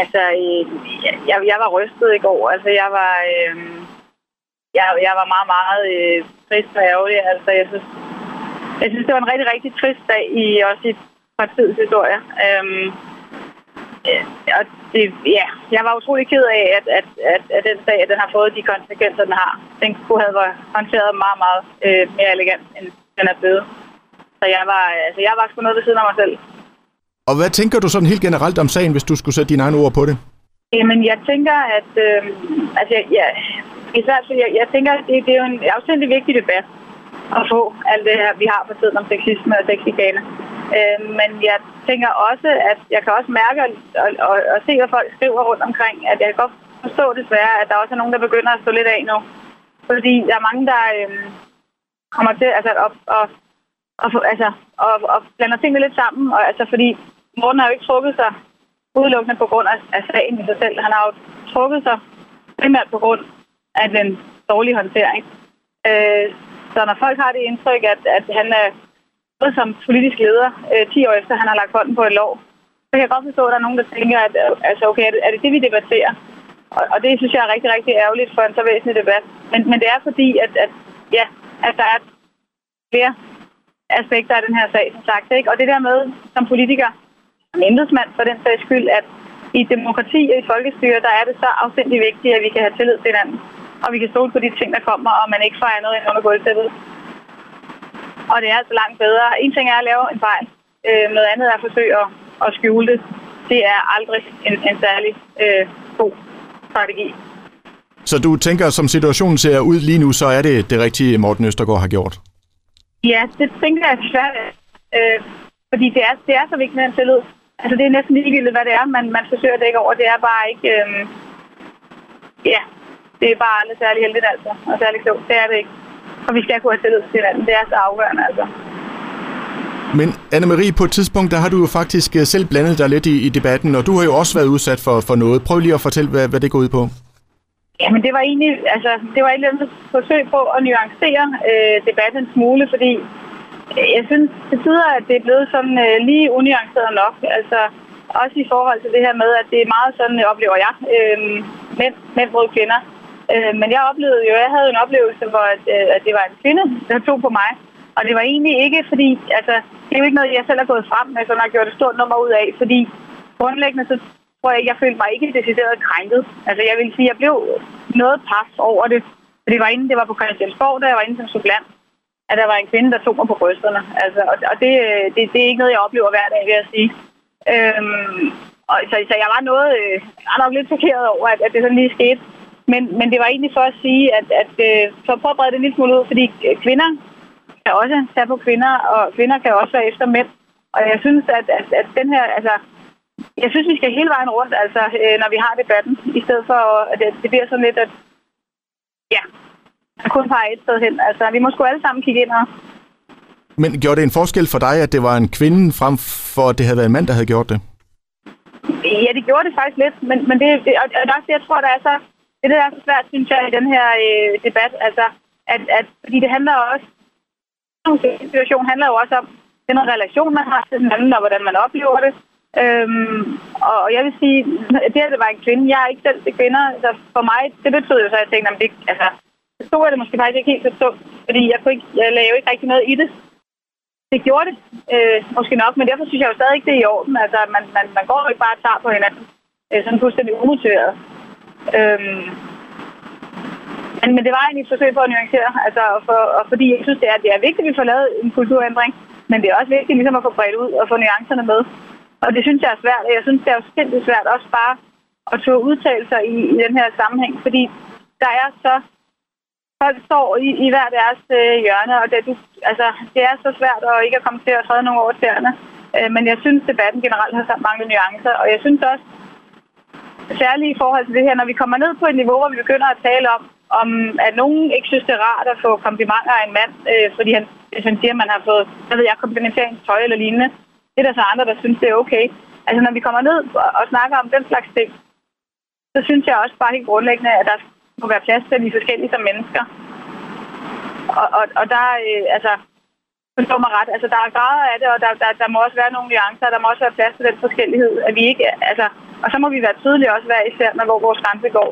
Altså, øh, jeg, jeg var rystet i går. Altså, jeg var, øh, jeg, jeg var meget, meget øh, trist og ærgerlig. Altså, jeg synes, jeg synes, det var en rigtig, rigtig trist dag i også i partiets historie. Øhm, øh, og det, ja, jeg var utrolig ked af, at, at, at, at den sag, at den har fået de konsekvenser, den har. Den kunne have været håndteret meget, meget øh, mere elegant, end den er blevet. Så jeg var, altså, jeg var sgu noget ved siden af mig selv. Og hvad tænker du sådan helt generelt om sagen, hvis du skulle sætte dine egne ord på det? Jamen, jeg tænker, at... Øh, altså, ja, især, jeg, jeg tænker, at det, det er jo en afsindelig vigtig debat at få alt det her, vi har på tiden om sexisme og sexikane. Øh, men jeg tænker også, at jeg kan også mærke og, og, og, og se, hvad folk skriver rundt omkring, at jeg kan godt forstå desværre, at der også er nogen, der begynder at stå lidt af nu. Fordi der er mange, der øh, kommer til altså, at, at, at, altså, at, at blander tingene lidt sammen. Og, altså, fordi Morten har jo ikke trukket sig udelukkende på grund af, af sagen i sig selv. Han har jo trukket sig primært på grund af den dårlige håndtering. Øh, så når folk har det indtryk, at, at han er som politisk leder øh, 10 år efter, han har lagt hånden på et lov, så kan jeg godt forstå, at der er nogen, der tænker, at altså, okay, er det, er det det, vi debatterer? Og, og det synes jeg er rigtig, rigtig ærgerligt for en så væsentlig debat. Men, men det er fordi, at, at, ja, at der er flere aspekter af den her sag, som sagt. Ikke? Og det der med, som politiker, som embedsmand for den sags skyld, at i demokrati og i folkestyre, der er det så afsindig vigtigt, at vi kan have tillid til hinanden. Og vi kan stole på de ting, der kommer, og man ikke fejrer noget ind under gulvtæppet. Og det er altså langt bedre. En ting er at lave en fejl. Øh, noget andet er at forsøge at, at skjule det. Det er aldrig en, en særlig øh, god strategi. Så du tænker, som situationen ser ud lige nu, så er det det rigtige, Morten Østergaard har gjort? Ja, det tænker jeg svært. Øh, fordi det er, det er så vigtigt med en tillid. Altså, det er næsten ligegyldigt, hvad det er, man, man forsøger at dække over. Det er bare ikke... Øh, ja, det er bare aldrig særlig heldigt, altså. Og særlig klogt. Det er det ikke. Og vi skal kunne have tillid til hinanden. Det er så afgørende, altså. Men Anne-Marie, på et tidspunkt, der har du jo faktisk øh, selv blandet dig lidt i, i debatten, og du har jo også været udsat for, for noget. Prøv lige at fortælle, hvad, hvad det går ud på. Jamen, det var egentlig, altså, det var et eller andet forsøg på at nuancere øh, debatten en smule, fordi jeg synes til tider, at det er blevet sådan øh, lige unuanceret nok. Altså, også i forhold til det her med, at det er meget sådan, øh, oplever jeg, øh, mænd, mænd mod kvinder. Øh, men jeg oplevede jo, jeg havde en oplevelse, hvor at, øh, at det var en kvinde, der tog på mig. Og det var egentlig ikke, fordi, altså, det er jo ikke noget, jeg selv har gået frem med, så har gjort et stort nummer ud af, fordi grundlæggende, så tror jeg, jeg følte mig ikke decideret krænket. Altså, jeg vil sige, jeg blev noget pas over det. For det var inden, det var på Christiansborg, da jeg var inde som supplant, at der var en kvinde, der tog mig på brysterne. Altså, og, og det, øh, det, det, er ikke noget, jeg oplever hver dag, vil jeg sige. Øhm, og, så, så jeg var noget, øh, jeg var nok lidt chokeret over, at, at det sådan lige skete. Men, men det var egentlig for at sige, at, at øh, for at at brede det en lille smule ud, fordi øh, kvinder kan også tage på kvinder, og kvinder kan også være efter mænd. Og jeg synes, at, at, at den her, altså, jeg synes, vi skal hele vejen rundt, altså, øh, når vi har debatten, i stedet for, at det, det bliver sådan lidt, at kun peger et sted hen. Altså, vi må sgu alle sammen kigge ind her. Men gjorde det en forskel for dig, at det var en kvinde, frem for at det havde været en mand, der havde gjort det? Ja, det gjorde det faktisk lidt, men, men det, det, og det er også det, jeg tror, der er så, det der er så svært, synes jeg, i den her øh, debat, altså, at, at, fordi det handler også, situation handler jo også om den relation, man har til hinanden, og hvordan man oplever det. Øhm, og jeg vil sige, det at det var en kvinde, jeg er ikke selv til kvinder, så for mig, det betød jo så, at jeg tænkte, at det, altså, så jeg det måske faktisk ikke helt så tungt, fordi jeg, kunne ikke, jeg lavede ikke rigtig noget i det. Det gjorde det øh, måske nok, men derfor synes jeg jo stadig ikke, det er i orden. Altså, man, man, man går jo ikke bare og tager på hinanden, øh, sådan fuldstændig umotiveret. Øhm, men, men det var egentlig et forsøg på at nuancere, altså, for, og fordi jeg synes, det er, det er vigtigt, at vi får lavet en kulturændring, men det er også vigtigt ligesom at få bredt ud og få nuancerne med. Og det synes jeg er svært, og jeg synes, det er jo sindssygt svært også bare at tage udtalelser i, i den her sammenhæng, fordi der er så folk står i, i hver deres øh, hjørne, og det, du, altså, det er så svært at ikke at komme til at træde nogle over tæerne. Øh, men jeg synes, debatten generelt har manglet mange nuancer, og jeg synes også, særligt i forhold til det her, når vi kommer ned på et niveau, hvor vi begynder at tale om, om at nogen ikke synes, det er rart at få komplimenter af en mand, øh, fordi han, hvis han siger, at man har fået, jeg ved jeg, komplimenteringstøj eller lignende, det er der så andre, der synes, det er okay. Altså, når vi kommer ned og snakker om den slags ting, så synes jeg også bare helt grundlæggende, at der må være plads til, at vi er forskellige som mennesker. Og, og, og der, øh, altså, forstår mig ret. Altså, der er grader af det, og der, der, der må også være nogle nuancer, der må også være plads til den forskellighed, at vi ikke, altså, og så må vi være tydelige også, hver især, når hvor vores grænse går.